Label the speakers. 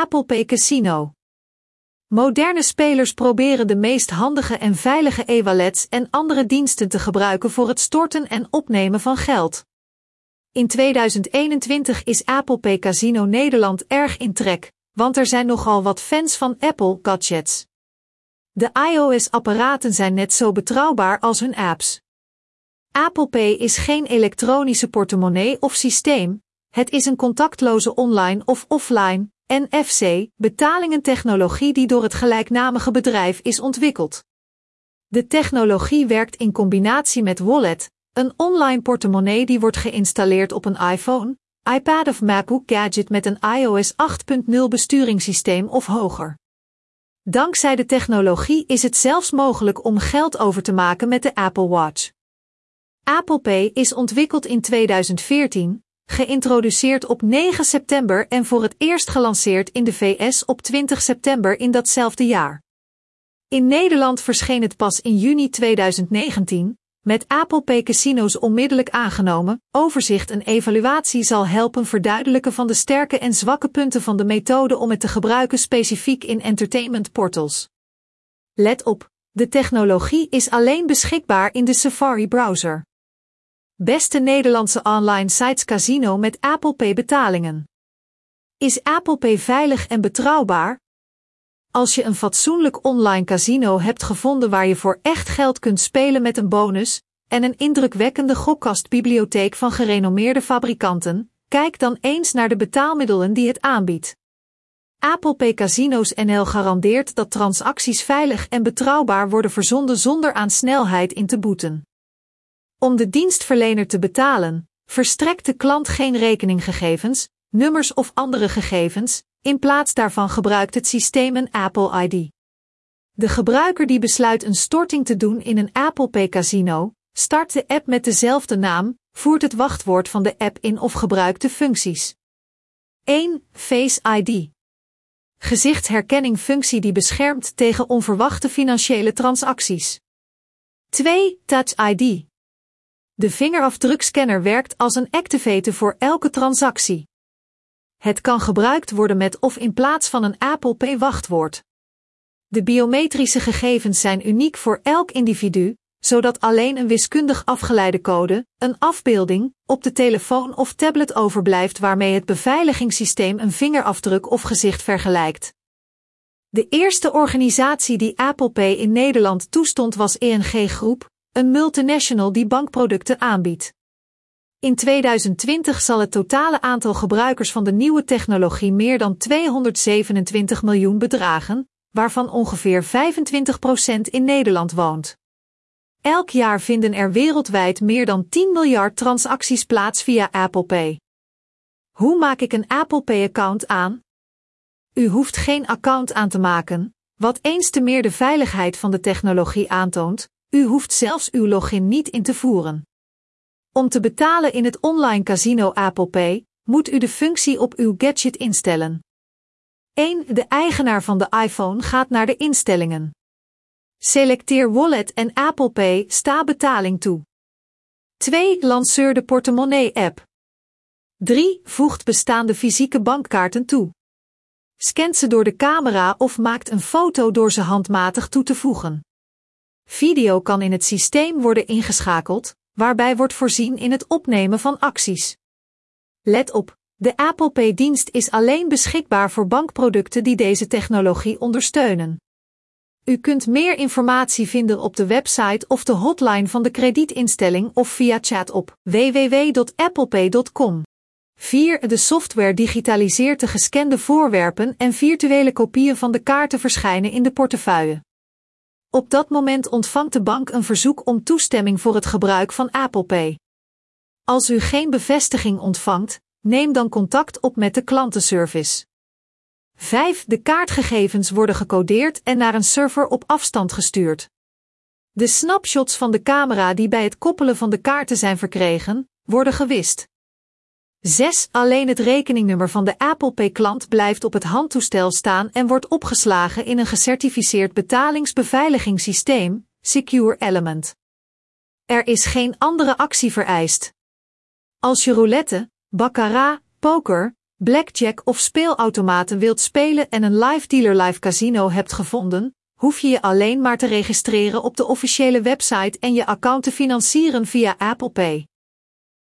Speaker 1: Apple Pay Casino. Moderne spelers proberen de meest handige en veilige e-wallets en andere diensten te gebruiken voor het storten en opnemen van geld. In 2021 is Apple Pay Casino Nederland erg in trek, want er zijn nogal wat fans van Apple gadgets. De iOS-apparaten zijn net zo betrouwbaar als hun apps. Apple Pay is geen elektronische portemonnee of systeem, het is een contactloze online of offline NFC betalingentechnologie die door het gelijknamige bedrijf is ontwikkeld. De technologie werkt in combinatie met Wallet, een online portemonnee die wordt geïnstalleerd op een iPhone, iPad of MacBook gadget met een iOS 8.0 besturingssysteem of hoger. Dankzij de technologie is het zelfs mogelijk om geld over te maken met de Apple Watch. Apple Pay is ontwikkeld in 2014, geïntroduceerd op 9 september en voor het eerst gelanceerd in de VS op 20 september in datzelfde jaar. In Nederland verscheen het pas in juni 2019, met Apple Pay Casinos onmiddellijk aangenomen. Overzicht en evaluatie zal helpen verduidelijken van de sterke en zwakke punten van de methode om het te gebruiken specifiek in entertainment portals. Let op, de technologie is alleen beschikbaar in de Safari browser. Beste Nederlandse online sites casino met Apple Pay betalingen. Is Apple Pay veilig en betrouwbaar? Als je een fatsoenlijk online casino hebt gevonden waar je voor echt geld kunt spelen met een bonus en een indrukwekkende gokkastbibliotheek van gerenommeerde fabrikanten, kijk dan eens naar de betaalmiddelen die het aanbiedt. Apple Pay Casinos NL garandeert dat transacties veilig en betrouwbaar worden verzonden zonder aan snelheid in te boeten. Om de dienstverlener te betalen, verstrekt de klant geen rekeninggegevens, nummers of andere gegevens, in plaats daarvan gebruikt het systeem een Apple ID. De gebruiker die besluit een storting te doen in een Apple Pay casino, start de app met dezelfde naam, voert het wachtwoord van de app in of gebruikt de functies. 1. Face ID. Gezichtsherkenning functie die beschermt tegen onverwachte financiële transacties. 2. Touch ID. De vingerafdrukscanner werkt als een activator voor elke transactie. Het kan gebruikt worden met of in plaats van een Apple Pay wachtwoord. De biometrische gegevens zijn uniek voor elk individu, zodat alleen een wiskundig afgeleide code, een afbeelding, op de telefoon of tablet overblijft waarmee het beveiligingssysteem een vingerafdruk of gezicht vergelijkt. De eerste organisatie die Apple Pay in Nederland toestond was ENG Groep, een multinational die bankproducten aanbiedt. In 2020 zal het totale aantal gebruikers van de nieuwe technologie meer dan 227 miljoen bedragen, waarvan ongeveer 25% in Nederland woont. Elk jaar vinden er wereldwijd meer dan 10 miljard transacties plaats via Apple Pay. Hoe maak ik een Apple Pay-account aan? U hoeft geen account aan te maken, wat eens te meer de veiligheid van de technologie aantoont, u hoeft zelfs uw login niet in te voeren. Om te betalen in het online casino Apple Pay, moet u de functie op uw gadget instellen. 1. De eigenaar van de iPhone gaat naar de instellingen. Selecteer Wallet en Apple Pay sta betaling toe. 2. Lanceur de portemonnee-app. 3. Voegt bestaande fysieke bankkaarten toe. Scant ze door de camera of maakt een foto door ze handmatig toe te voegen. Video kan in het systeem worden ingeschakeld, waarbij wordt voorzien in het opnemen van acties. Let op, de Apple Pay-dienst is alleen beschikbaar voor bankproducten die deze technologie ondersteunen. U kunt meer informatie vinden op de website of de hotline van de kredietinstelling of via chat op www.applepay.com. 4. De software digitaliseert de gescande voorwerpen en virtuele kopieën van de kaarten verschijnen in de portefeuille. Op dat moment ontvangt de bank een verzoek om toestemming voor het gebruik van Apple Pay. Als u geen bevestiging ontvangt, neem dan contact op met de klantenservice. 5. De kaartgegevens worden gecodeerd en naar een server op afstand gestuurd. De snapshots van de camera die bij het koppelen van de kaarten zijn verkregen, worden gewist. 6. Alleen het rekeningnummer van de Apple Pay klant blijft op het handtoestel staan en wordt opgeslagen in een gecertificeerd betalingsbeveiligingssysteem, Secure Element. Er is geen andere actie vereist. Als je roulette, baccarat, poker, blackjack of speelautomaten wilt spelen en een live dealer live casino hebt gevonden, hoef je je alleen maar te registreren op de officiële website en je account te financieren via Apple Pay.